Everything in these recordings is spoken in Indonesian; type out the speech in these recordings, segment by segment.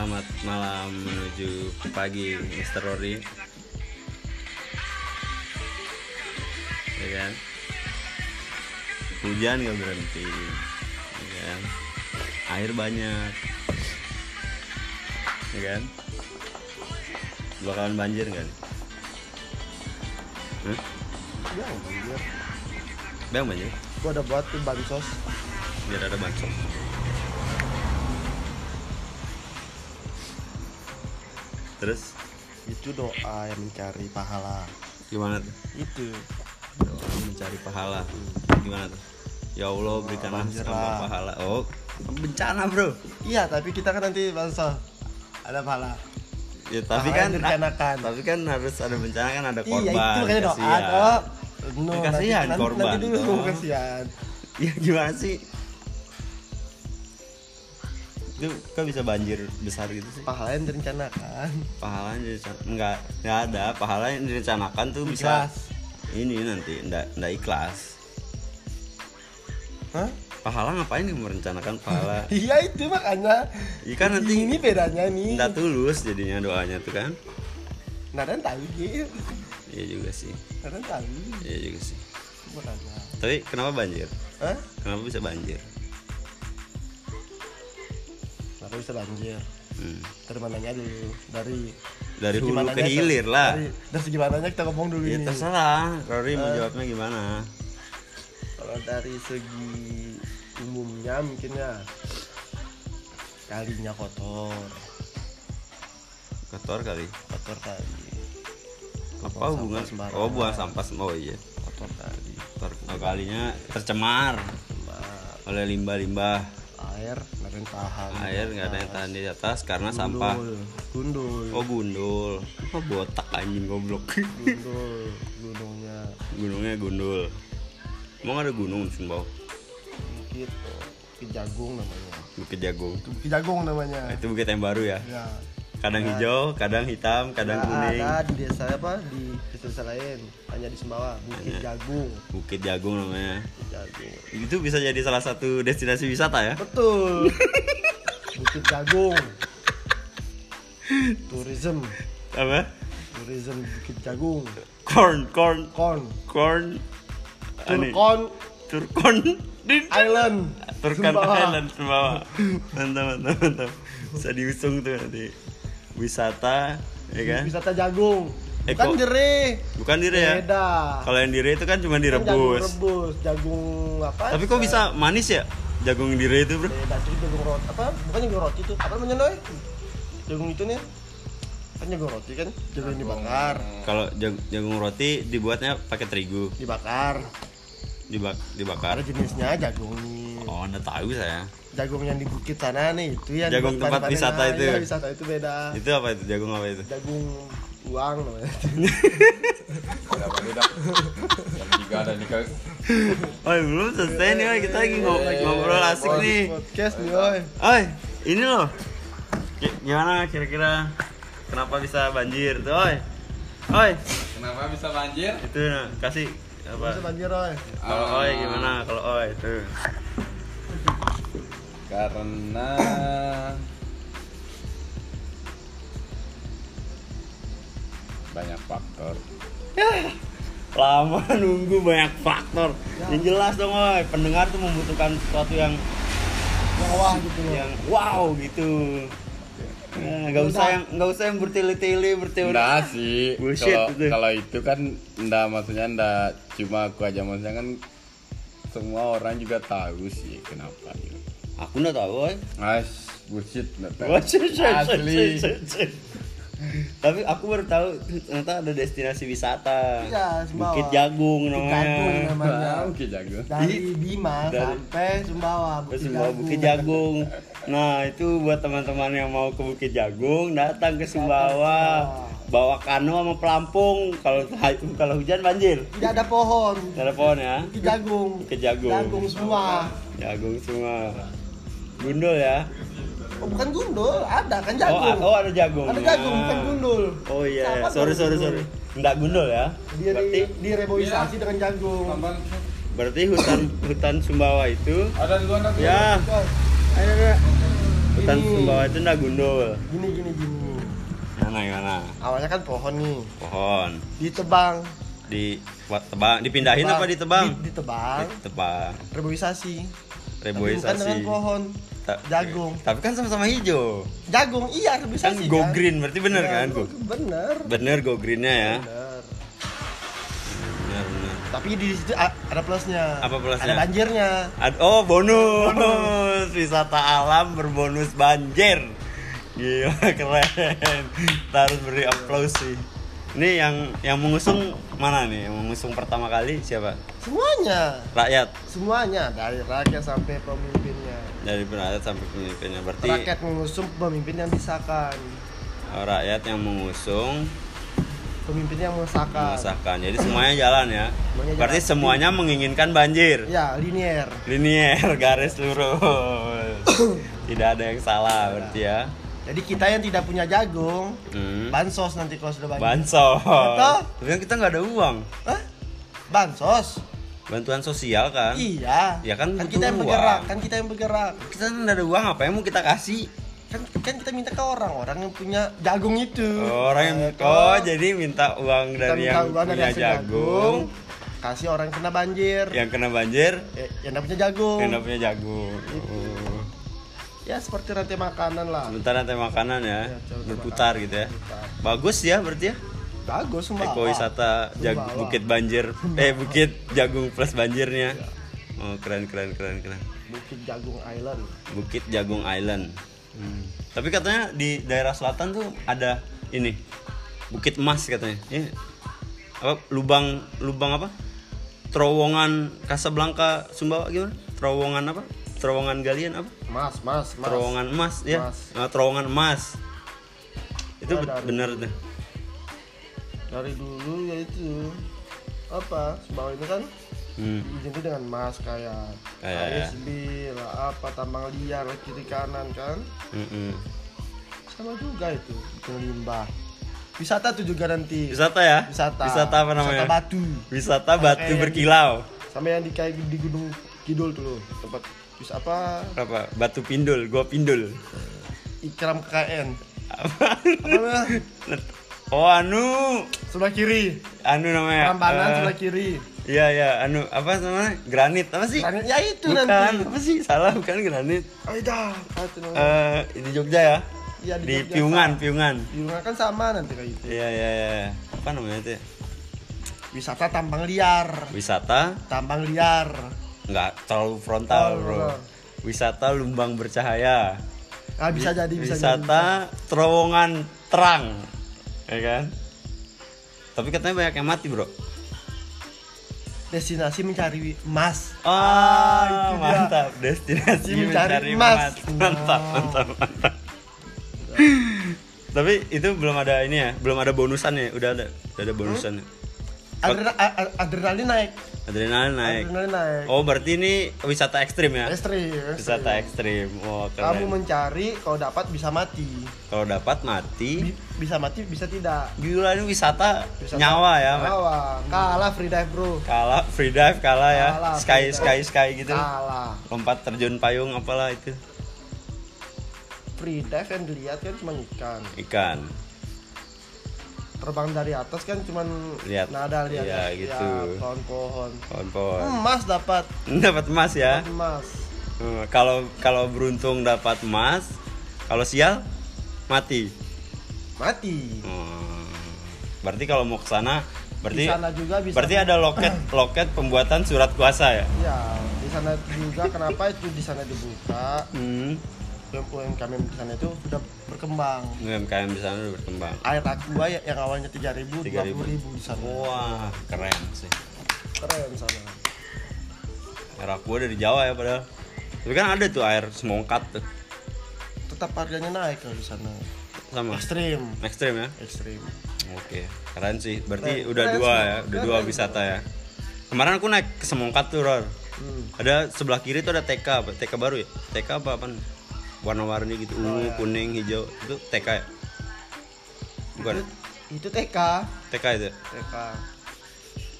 Selamat malam menuju pagi Mr. Rory Ya kan Hujan gak berhenti Ya kan Air banyak Ya kan Bakalan banjir gak nih? Hah? Ya, banjir. Bang banjir? Gua ada buat bansos. Biar ada bansos Terus Itu doa yang mencari pahala. gimana tuh? Itu. Doa mencari pahala Gimana tuh? Ya Allah berikanlah sama pahala Oh bencana bro Iya, tapi kita kan nanti bansos. Ada pahala. Ya tapi Pahala kan yang direncanakan. Tapi kan harus ada bencana kan ada korban iya, itu makanya doa kok. No, kasihan nanti, korban, Nanti dulu kasihan. Ya gimana sih? Itu kok bisa banjir besar gitu sih? Pahala yang direncanakan. Pahala yang direncanakan enggak enggak ada. Pahala yang direncanakan tuh bisa Ikhlas. ini nanti enggak enggak ikhlas. Hah? Pahala ngapain nih merencanakan pahala? Iya itu makanya. Iya kan nanti ini bedanya nih. enggak tulus jadinya doanya tuh kan? Nadan tahu gitu. Iya juga sih. Nadan tahu. Iya juga sih. Makanya. Tapi kenapa banjir? Hah? Kenapa bisa banjir? Kenapa bisa banjir? Hmm. Dari mananya dulu? Dari Dari hulu ke hilir lah. Dari, dari segi mananya kita ngomong dulu Ya ini. terserah, Rory mau jawabnya gimana? Kalau dari segi umumnya mungkin ya kalinya kotor, Kotor kali. kotor kali, Apa Buang hubungan? sembarangan. Oh buang sampah Oh iya. kotor kali. Kotor oh, kalinya tercemar Mbak, oleh limbah-limbah. Air nggak ada yang tahan. Air nggak ada yang tahan di atas karena sampah. Gundul, Oh gundul. Oh botak anjing goblok. gundul, gunungnya Gunungnya gundul. Emang ada gunung di Sumbawa? bukit, bukit jagung namanya. Bukit Jagung. Itu bukit jagung namanya. Nah, itu bukit yang baru ya. Ya. Kadang Nah. hijau, kadang hitam, kadang Nggak kuning. ada di desa apa? Di desa lain. Hanya di Sumbawa bukit Hanya. jagung. Bukit Jagung namanya. bukit jagung. Itu bisa jadi salah satu destinasi wisata ya? betul. Bukit jagung. Tourism Apa? tourism bukit jagung. Corn, corn, corn corn. Turkon. Turkon. Island. Turkan. Island Sumbawa. Mantap mantap mantap. Bisa diusung tuh nanti wisata ya kan? Wisata jagung. Eh, bukan jere bukan dire ya? Beda. Kalau yang dire itu kan cuma Kan jagung direbus rebus jagung apa tapi kok bisa manis ya jagung dire itu bro? Beda itu jagung roti apa? Bukan jagung roti itu apa namanya Noy? jagung itu nih. Kan jagung roti kan jagung yang dibakar. Kalau jag- jagung roti dibuatnya pakai terigu. Dibakar. Dibak dibakar? Ada jenisnya jagung. Oh anda tahu saya jagung yang di bukit sana nih itu yang Jagung tempat wisata itu. Iya, wisata itu beda itu apa itu jagung apa itu jagung uang namanya Ada apa beda? Jam tiga ada nikah. oh belum selesai nih kita lagi ngob- ngobrol asik nih podcast nih oi Oi, ini loh. Gi- Gimana kira-kira kenapa bisa banjir tuh, oi? Oi, Kenapa bisa banjir? itu nah, kasih apa? bisa banjir oi Kalau oi gimana? Kalau oi tuh. Karena banyak faktor. Lama nunggu banyak faktor. Yang jelas dong, oi. Pendengar tuh membutuhkan sesuatu yang bawah gitu loh yang wow gitu. Nah, nggak usah yang nggak usah yang bertele-tele berteori. Enggak sih. Kalau itu. kalau itu kan enggak maksudnya enggak cuma aku aja maksudnya kan semua orang juga tahu sih kenapa gitu. Aku nggak tahu, oi. Mas, bullshit tahu. Cek, cek, Asli. Tapi aku baru tahu ternyata ada destinasi wisata. Iya, Sumbawa. Bukit Jagung Bukit namanya. Jagung namanya. Ah, Oke jago. dari Bima Dari- sampai Sumbawa Bukit Sumbawa Jagung. Bukit Jagung. Nah, itu buat teman-teman yang mau ke Bukit Jagung datang ke Sumbawa. Bawa kano sama pelampung. Kalau kalau hujan banjir. tidak ada pohon Tidak ada pohon ya. Bukit Jagung Bukit Jagung. Jagung semua Jagung semua. Gundul ya. oh bukan gundul ada kan Oh, jagung oh ada jagung. ada jagung bukan gundul Oh iya, sorry tahu sorry gundul? sorry. Enggak gundul ya. dia Berarti di, direboisasi dengan jagung berarti hutan hutan Sumbawa itu Ada duluan aku. ya Coy, ayo, ayo. hutan Gini. Sumbawa itu ndak gundul. Gini gini gini. Gimana gimana? Awalnya kan pohon nih, Pohon ditebang. di buat tebang dipindahin Tebang. apa ditebang? Di- ditebang. Ditebang. Reboisasi. Tapi bukan Reboisasi. dengan pohon. Ta- Jagung. Tapi kan sama-sama hijau. Jagung iya Kan reboisasi go green berarti bener Iya, kan? Go. Bener. Bener go greennya ya. Bener. Bener bener. Tapi di situ ada plusnya. Apa plusnya? Ada banjirnya. Ad- oh bonus. wisata alam berbonus banjir. Gila keren. Kita harus beri aplaus sih. Ini yang yang mengusung mana nih? Yang mengusung pertama kali siapa? Semuanya. Rakyat Semuanya dari rakyat sampai pemimpinnya. Dari rakyat sampai pemimpinnya. Berarti Rakyat mengusung pemimpin yang disahkan. oh, rakyat yang mengusung Pemimpin yang mengesahkan. mengesahkan. Jadi semuanya jalan ya. Semuanya Berarti jalan. semuanya menginginkan banjir. Ya, linier. Linier, garis lurus. Tidak ada yang salah berarti ya. Jadi kita yang tidak punya jagung, Hmm. bansos nanti kalau sudah banjir. Bansos. Tapi kan kita nggak ada uang. Hah? Bansos? Bantuan sosial kan? Iya. Ya kan kan kita yang uang. bergerak, kan kita yang bergerak. Kita kan nggak ada uang, apa yang mau kita kasih? Kan kan kita minta ke orang, orang yang punya jagung itu. Orang yang Eh, oh jadi minta uang kita dari minta yang uang dari punya hasil jagung, kasih orang yang kena banjir, yang kena banjir, eh, yang punya jagung. yang punya jagung. Gitu. Oh. Ya seperti rantai makanan lah. Sebentar nanti makanan ya, Ya, berputar makan. gitu ya. Berputar. Bagus ya berarti ya. Bagus semua. Ekowisata jag Sumbawa. Bukit Banjir, eh Bukit Jagung plus banjirnya. Ya. Oh keren keren keren keren. Bukit Jagung Island. Bukit Jagung Island. Hmm. Tapi katanya di daerah selatan tuh ada ini Bukit Emas katanya. Iya. Apa lubang lubang apa? Terowongan Casablanca Sumbawa gimana? Terowongan apa? Terowongan galian apa? Mas, mas, mas. Terowongan emas ya. Emas. Ah, terowongan emas. Itu Ya, bener tuh. Dari dulu ya itu apa? Sumbawa ini kan Hmm. identik dengan mas kayak Kayak, ya. ASB lah apa tambang liar kiri kanan kan Mm-mm. sama juga itu bikin limbah wisata tuh juga nanti Wisata ya? wisata Wisata apa namanya? wisata batu Wisata batu Kayak berkilau. sama yang di kayak di gunung kidul tuh loh tempat wis apa Apa? Batu pindul, gua pindul. ikram KKN Apa? apa Oh, anu. sebelah kiri Anu namanya. Prambanan eh, sebelah kiri Iya, iya, anu apa namanya? Granit. Apa sih? Planet- ya itu bukan. nanti Apa sih? Salah, bukan granit. oh iya itu namanya Eh, di Jogja ya? Iya, di di Jogja. Piungan, Piungan. di rumah kan sama nanti kayak gitu Iya, iya, iya. Apa namanya itu? ya? wisata tambang liar Wisata tambang liar nggak terlalu frontal, Oh, Bro. benar. Wisata lumbang bercahaya. ah bisa jadi bisa wisata terowongan terang ya kan? Tapi katanya banyak yang mati bro. Destinasi mencari emas. Ah, itu dia. mantap. Destinasi Mencari mencari emas. mantap mantap mantap. Tapi itu belum ada ini ya belum ada bonusannya udah ada udah ada a- a- adrenalin naik adrenalin naik. Adrenalin naik. Oh berarti ini wisata ekstrim ya? Ekstrim wisata ekstrim. oh kamu keren. Mencari kalau dapat bisa mati. Kalau dapat mati? Bi- bisa mati bisa tidak. Gila ini wisata, Wisata nyawa ya nyawa. Kalah free dive bro. Kalah free dive kalah ya. Kalah, sky free sky dive. sky gitu. Kalah. Lompat terjun payung apalah itu. Free dive yang dilihat kan cuma ikan. Ikan terbang dari atas kan cuma Lihat. nada lihat Iya, ya, gitu. pohon-pohon. Pohon-pohon. Emas dapat. Dapat emas ya? Emas. Hmm, kalau kalau beruntung dapat emas kalau sial mati. Mati. Hmm, berarti kalau mau ke sana berarti di sana juga bisa berarti ada loket loket pembuatan surat kuasa ya? Ya di sana juga kenapa itu di sana dibuka? Hmm. UMKM di sana itu sudah berkembang UMKM di sana udah berkembang air aqua ya- yang awalnya 3000 3.000. 20.000 di sana wah keren sih keren sana air aqua dari Jawa ya padahal tapi kan ada tuh air semongkat tuh tetap harganya naik kalau di sana sama ekstrim ekstrim ya ekstrim Oke, keren sih. Berarti Keren, udah keren dua ya, udah Keren dua wisata ya. Kemarin aku naik ke Semongkat tuh, Ror. hmm. Ada sebelah kiri tuh ada TK? TK baru ya? TK apa apa? Warna-warni gitu, Oh, ungu, ya. kuning, hijau. Itu TK ya? Bukan. itu, itu TK TK itu. ya? TK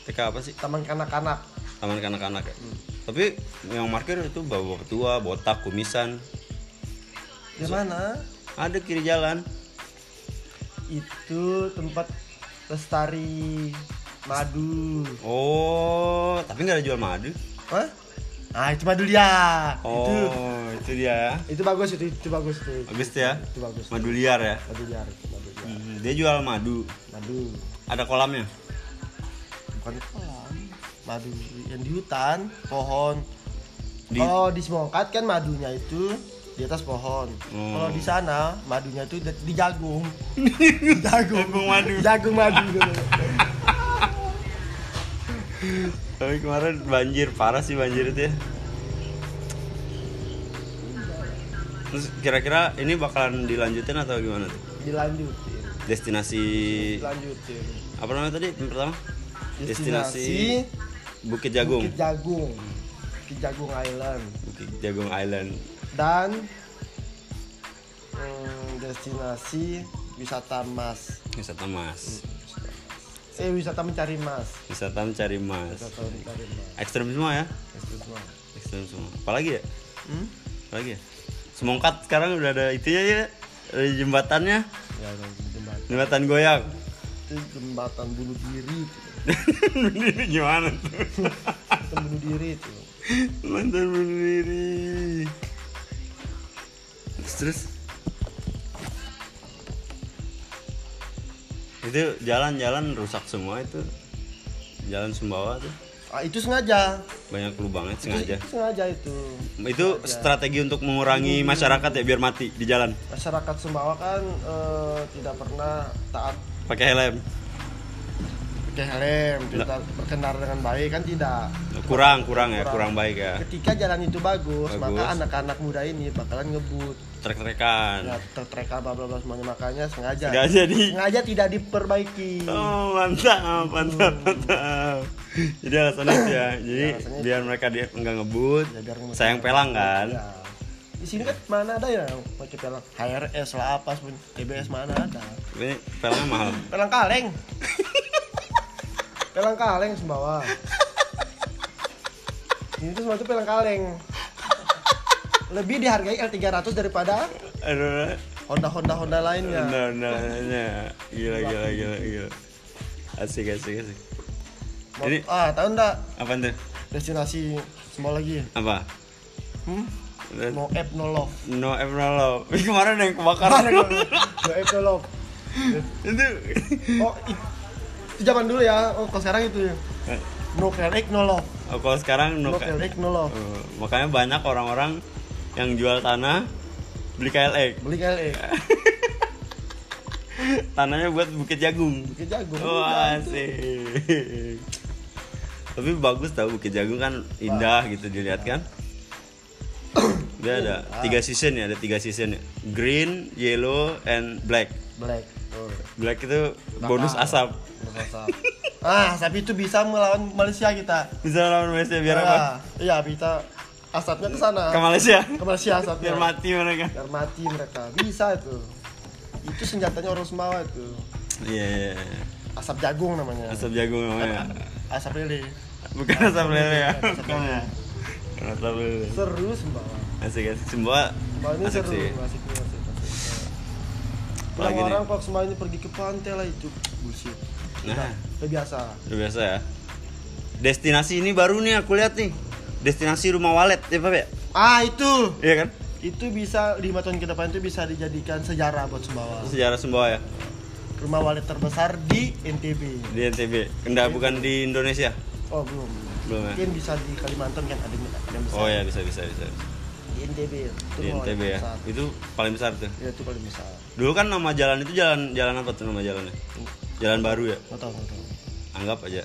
TK apa sih? taman kanak-kanak Taman kanak-kanak ya. Hmm. Tapi yang parkir itu bawa tua, botak, kumisan. Di mana? Ada kiri jalan. Itu tempat lestari madu. Oh, tapi nggak ada jual madu. Hah? Ah, itu madu dia. Itu Oh, itu, dia ya. itu bagus itu, itu bagus itu. Bagus ya. Itu bagus. Madu liar ya. Madu liar, itu madu liar. Hmm, dia jual madu. Madu. Ada kolamnya. Bukan kolam. Madu yang di hutan, pohon. Di- Kalau di Semongkat kan madunya itu di atas pohon. Oh. Kalau di sana madunya itu di, di jagung. di jagung. Jagung madu. Jagung madu. Tapi kemarin banjir parah sih banjir itu ya. Terus kira-kira ini bakalan dilanjutin atau gimana tuh? Dilanjutin. Destinasi Dilanjutin. apa namanya tadi yang pertama? Destinasi Bukit Jagung. Bukit Jagung. Bukit Jagung Island. Bukit Jagung Island. Dan hmm, destinasi wisata emas. Wisata Mas. Eh wisata mencari emas. Wisata mencari Mas. Wisata mencari emas. Ekstrem semua ya? Itu semua. Ekstrem semua. Apalagi ya? Hmm? Apalagi ya? Semongkat sekarang udah ada itunya ya. Ada jembatannya. Ya, ada jembatan. Jembatan goyang. Itu jembatan bunuh diri itu. Ini gimana tuh? Jembatan bunuh diri itu. Mantan bunuh diri. Terus, terus itu jalan-jalan rusak semua itu. Jalan Sumbawa tuh. Ah, itu sengaja. banyak lubangnya sengaja Itu sengaja. itu. itu strategi untuk mengurangi masyarakat ya biar mati di jalan? Masyarakat Sumbawa kan eh, tidak pernah taat. Pakai helm pakai helm, tidak berkendara dengan baik kan tidak. kurang kurang ya kurang baik ya Ketika jalan itu bagus, Bagus. maka anak-anak muda ini bakalan ngebut, trek-trekan ya, tertreka bla bla semuanya makanya sengaja. nggak jadi Sengaja tidak diperbaiki. oh mantap mantap mantap jadi alasannya itu ya jadi alasannya biar mereka dia nggak ngebut Ya, biar ngebut. sayang pelang kan Ya. Di sini kan mana ada ya pakai pelang HRS lah apa pun TBS mana ada. ini pelangnya mahal Pelang kaleng. pelang kaleng sembawa. Ini tuh semua itu pelang kaleng. Lebih dihargai L300 daripada aduh Honda Honda Honda lainnya. Nah, nah, nah, gila, gila, gila, gila. Asik, asik, asik. Ini ah tahu ndak apa tuh? destinasi semua lagi? Apa? Hmm? No app no love. No F no love. Kemarin ada yang kebakaran. no app no love. itu. Oh, itu zaman dulu ya. Oh, kalau sekarang itu ya. No kelek no love. Oh, kalau sekarang no. No no love. Oh, makanya banyak orang-orang yang jual tanah beli KLX. Beli kelek. Tanahnya buat bukit jagung. Bukit jagung. Oh, asik. Tapi bagus tau Bukit Jagung kan indah gitu dilihat kan. Dia ada tiga season ya, ada tiga season ya. Green, yellow, and black. Black. Oh. Black itu bonus asap. Asap. ah, tapi itu bisa melawan Malaysia kita. Bisa lawan Malaysia biar apa? Ah, Iya, bisa asapnya ke sana. Ke Malaysia. Ke Malaysia asapnya. Biar mati mereka. Biar mati mereka. Bisa itu. Itu senjatanya orang Semawa itu. Iya. iya, iya. Asap jagung namanya. Asap jagung namanya. Asap lele. Bukan asap lele ya. Asap lele. Bukan asap lele. Seru Semawa. Asik asik semua. Semawa ini Asik seru. sih. Asik, asik, kalau Semawa ini pergi ke pantai lah itu bullshit. Nah, Udah biasa. udah biasa ya. Destinasi ini baru nih aku lihat nih. Destinasi rumah walet ya Pak ya? Ah, itu. Iya kan? Itu bisa lima tahun ke depan itu bisa dijadikan sejarah buat Sumbawa. Sejarah Sumbawa ya. Rumah walet terbesar di NTB. Di NTB. Enggak bukan di Indonesia. Oh belum. Belum ya? Mungkin bisa di Kalimantan kan ada yang besar. Oh ya bisa bisa bisa. Di NTB. Itu Di NTB ya. Itu paling besar tuh. Ya itu paling besar. Dulu kan nama jalan itu jalan jalan apa tuh nama jalannya? Jalan baru ya. Nggak tahu. Anggap aja.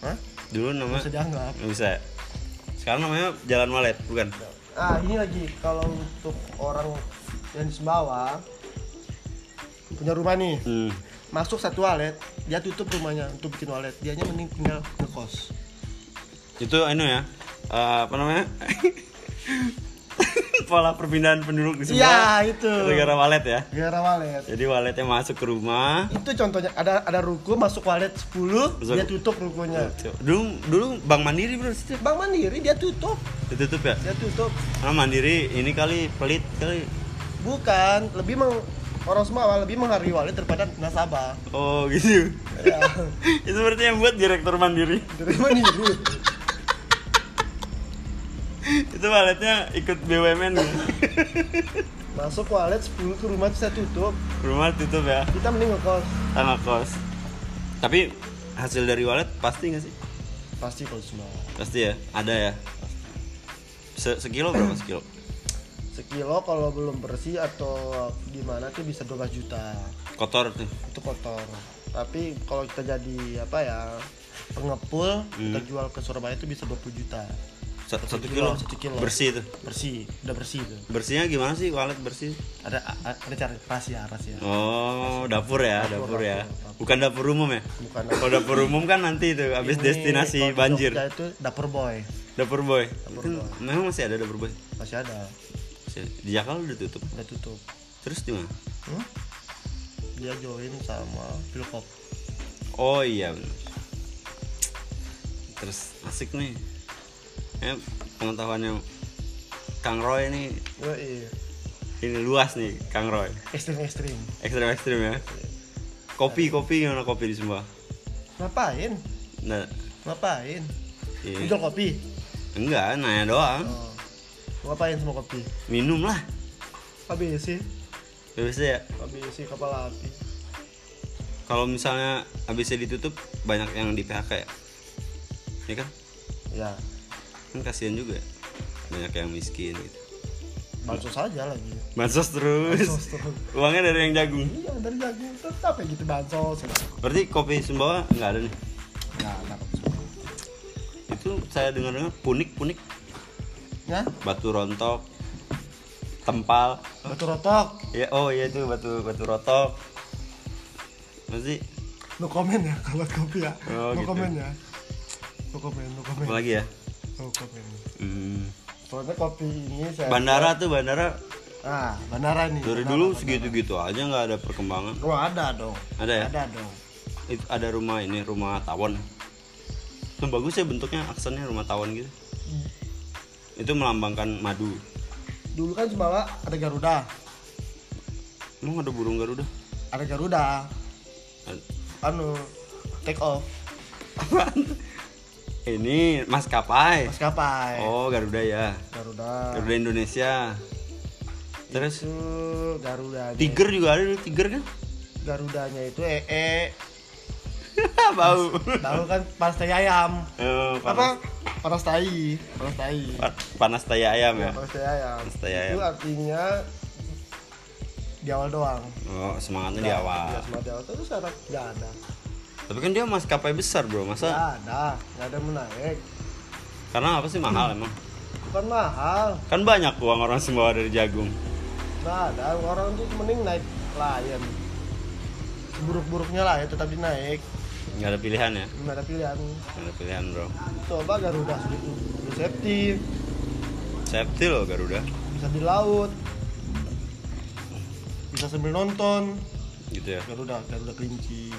Hah? Dulu nama Bisa dianggap. nggak bisa ya. Sekarang namanya Jalan Walet bukan? Ah ini lagi kalau untuk orang yang di Sumbawa punya rumah nih Hmm. masuk satu walet dia tutup rumahnya untuk bikin walet dianya mending tinggal ngekos Itu anu ya. eh, apa namanya? Pola perpindahan penduduk di Sumbawa. Iya itu Gara-gara walet ya. gara walet Jadi waletnya masuk ke rumah. itu contohnya ada ada ruko masuk walet 10 Masuk- dia tutup rukonya Dulu dulu Bank Mandiri bro situ. Bank Mandiri dia tutup Ditutup ya. dia tutup Ah Mandiri ini kali pelit kali. bukan lebih meng orang Sumbawa lebih menghargai wallet daripada nasabah Oh gitu. ya Itu berarti yang buat direktur mandiri. dari mandiri Itu walletnya ikut BUMN ya. masuk wallet 10 ke rumah bisa tutup Rumah tutup ya. kita mending ngekos Tangga kos. Tapi hasil dari wallet pasti nggak sih? pasti kalau Sumbawa Pasti ya. Ada ya. Se sekilo berapa sekilo? sekilo kalau belum bersih atau gimana tuh bisa 12 juta Kotor tuh. itu kotor tapi kalau kita jadi apa ya pengepul kita Hmm. jual ke Surabaya itu bisa 20 juta Satu, Satu kilo. kilo, satu kilo. Bersih tuh. bersih udah bersih itu Bersihnya gimana sih wallet bersih? ada ada cara rahasia rahasia Oh, dapur ya, dapur, Dapur, ya. dapur, dapur. Bukan dapur umum ya? bukan Kalau dapur umum kan nanti itu habis destinasi banjir. Itu dapur boy Dapur boy. Dapur Itu boy. memang masih ada dapur boy. masih ada Di Jakarta udah tutup. udah tutup Terus di mana? Hmm? dia join sama Philcop Oh iya benar. Terus asik nih. Ya, pengetahuannya Kang Roy ini oh, iya ini luas nih Kang Roy. ekstrim ekstrim Ekstrim ekstrim ya. Kopi kopi gimana kopi di Sumba? ngapain Nah, ngapain iya. Jual kopi enggak nanya doang. oh. ngapain sama kopi Minum lah. ABC Biasa ya. ABC kapal api Kalau misalnya ABC ditutup banyak yang di PHK ya. Iya kan? ya Kan kasihan juga. ya. Banyak yang miskin gitu. bansos saja lagi Bansos terus. bansos terus Uangnya dari yang jagung. iya dari jagung tetap ya gitu bansos Berarti kopi Sumbawa nggak ada nih. nggak dapat Itu saya dengar-dengar punik-punik ya batu rontok, tempal. batu rotok Ya, oh iya itu batu batu rotok. Masih no comment ya kalau kopi ya Oh, no gitu. comment ya no comment no comment apa lagi ya? Comment Hmm. soalnya kopi ini saya Bandara tuh bandara ah bandara nih dari bandara, dulu segitu-gitu aja nggak ada perkembangan. oh ada dong Ada ya? ada dong Itu ada rumah ini rumah tawon. Itu bagus ya bentuknya aksennya rumah tawon gitu. Itu melambangkan madu. dulu kan Sumbawa ada Garuda Emang ada burung garuda? ada Garuda anu take off Ini maskapai. maskapai Oh Garuda ya. Garuda Garuda Indonesia. Terus itu Garuda Tiger juga ada Tiger kan? Garudanya itu ee Bau. tahu kan panas tai ayam Oh, apa panas, panas tai panas tai pa- panas tai ayam ya. panas tai ayam Panas tai itu ayam. artinya di awal doang Oh, semangatnya di awal. semua di awal terus sekarang nggak ada Tapi kan dia maskapai besar, Bro. nggak Masa ada nggak ada menaik karena apa sih mahal emang? bukan mahal Kan banyak uang orang semua dari jagung. nggak ada orang tuh mending naik lion buruk-buruknya lah ya tetap dinaik Nggak ada pilihan ya. nggak ada pilihan Nggak ada pilihan, Bro. coba Garuda safety Safety loh Garuda. bisa di laut bisa sambil nonton Gitu ya. Garuda Garuda kelinci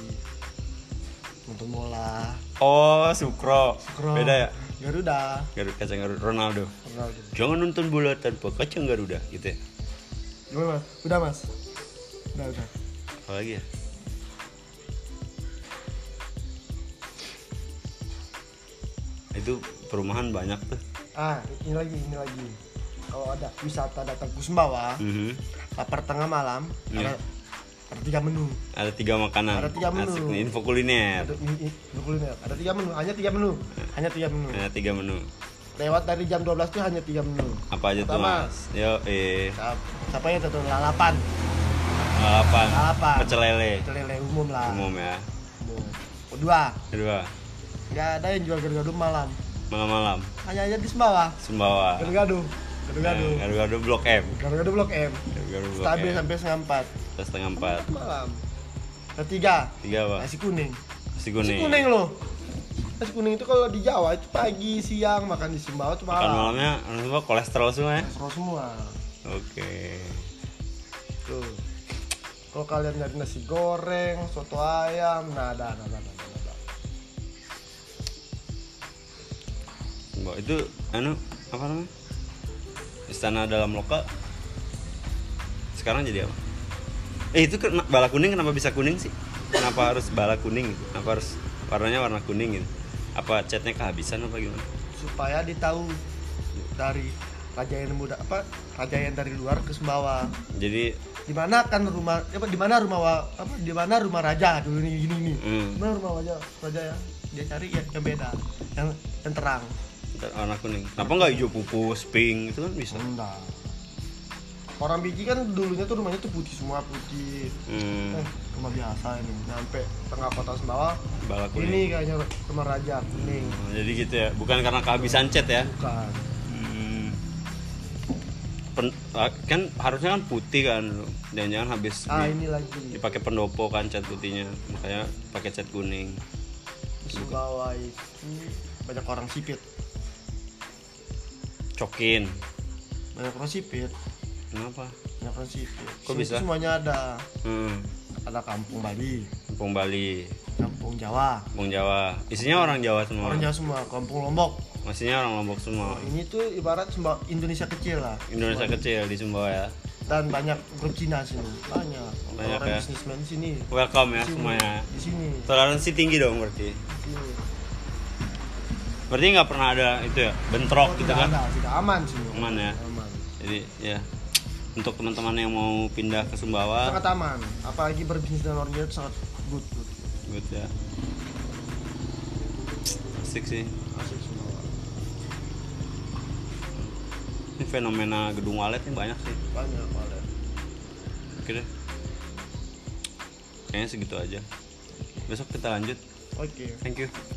nonton bola Oh, Sukro. Kro. Beda ya? Garuda Garuda kacang Garuda Ronaldo. Ronaldo Jangan nonton bola tanpa kacang Garuda gitu ya. gimana mas udah mas udah udah Apa lagi ya? Itu perumahan banyak tuh. ah ini lagi ini lagi kalau ada wisata datang ke Sumbawa Mhm. lapar tengah malam ada ada tiga menu. Ada tiga makanan. Ada tiga menu. Asik nih, info kuliner. ada ini kuliner. Ada tiga menu hanya tiga menu. Hanya tiga menu. Ada tiga menu. lewat dari jam 12 tuh hanya tiga menu. Apa aja tuh mas? Yo, eh, Siapa, yang tuh? Lalapan. Lalapan, Lalapan. pecel lele, lele umum lah. Umum ya. umum. kedua. Kedua, nggak ada yang jual gado-gado malam. Malam-malam, hanya aja di gado-gado gado-gado. Nah, Gado-gado blok M. gado-gado blok M Blok stabil sampai setengah empat setengah empat. malam ketiga Tiga apa? nasi kuning Nasi nasi kuning. kuning loh nasi kuning itu kalau di Jawa itu pagi siang makan di Sumbawa itu Makan malam malamnya, orang semua kolesterol semua ya. Kolesterol semua Oke. tuh kalau kalian nyari nasi goreng soto ayam nah ada nah ada nah ada, nah ada. Mbak, itu anu apa namanya? Istana dalam loka sekarang jadi apa? Eh itu kena- bala kuning kenapa bisa kuning sih? Kenapa harus bala kuning gitu? kenapa harus warnanya warna kuning gitu? Apa catnya kehabisan apa gimana? Supaya ditahu dari raja yang muda apa raja yang dari luar ke Sumbawa. Jadi di mana kan rumah apa di mana rumah wa- apa di mana rumah raja? Dulu nih gini nih hmm, di mana rumah raja raja ya? Dia cari ya yang beda yang yang terang. Warna kuning. Kenapa nggak hijau pupus pink itu kan bisa? Enggak orang biji kan dulunya tuh rumahnya tuh putih semua putih. Hmm, eh rumah biasa ini nyampe tengah kota Sumbawa bala kuning. Ini kayaknya rumah raja kuning. Oh, jadi gitu ya bukan karena kehabisan cat ya? Bukan. Hmm. Pen- ah, kan harusnya kan putih kan dan jangan habis ah di- ini lagi. dipakai pendopo kan cat putihnya makanya pakai cat kuning. Di Sumbawa itu banyak orang sipit. Cokin. Banyak orang sipit kenapa? Orang sipit Kok Sini bisa? semuanya ada. Hmm. ada kampung Bali. Kampung Bali. Kampung Jawa. Kampung Jawa. Isinya orang Jawa semua? Orang Jawa semua. Kampung Lombok. Maksudnya orang Lombok semua? Ini tuh ibarat Sumba- Indonesia kecil lah. Indonesia kecil di Sumbawa ya. Dan banyak grup Cina sini. Banyak, Banyak orang ya? bisnismen di sini. Welcome ya Di sini. semuanya. Di sini. Toleransi tinggi dong berarti. Di sini. Berarti nggak pernah ada itu ya? Bentrok Oh, gitu tidak kan? ada. Tidak aman sini Aman ya? aman. Jadi ya untuk teman-teman yang mau pindah ke Sumbawa. Sangat aman apalagi berbisnis dengan orang Jawa itu sangat good good. Good ya. Asik sih. Asik Sumbawa. Ini fenomena gedung walet ini banyak sih. Banyak banget oke deh. Kayaknya segitu aja. Besok kita lanjut. Oke. Thank you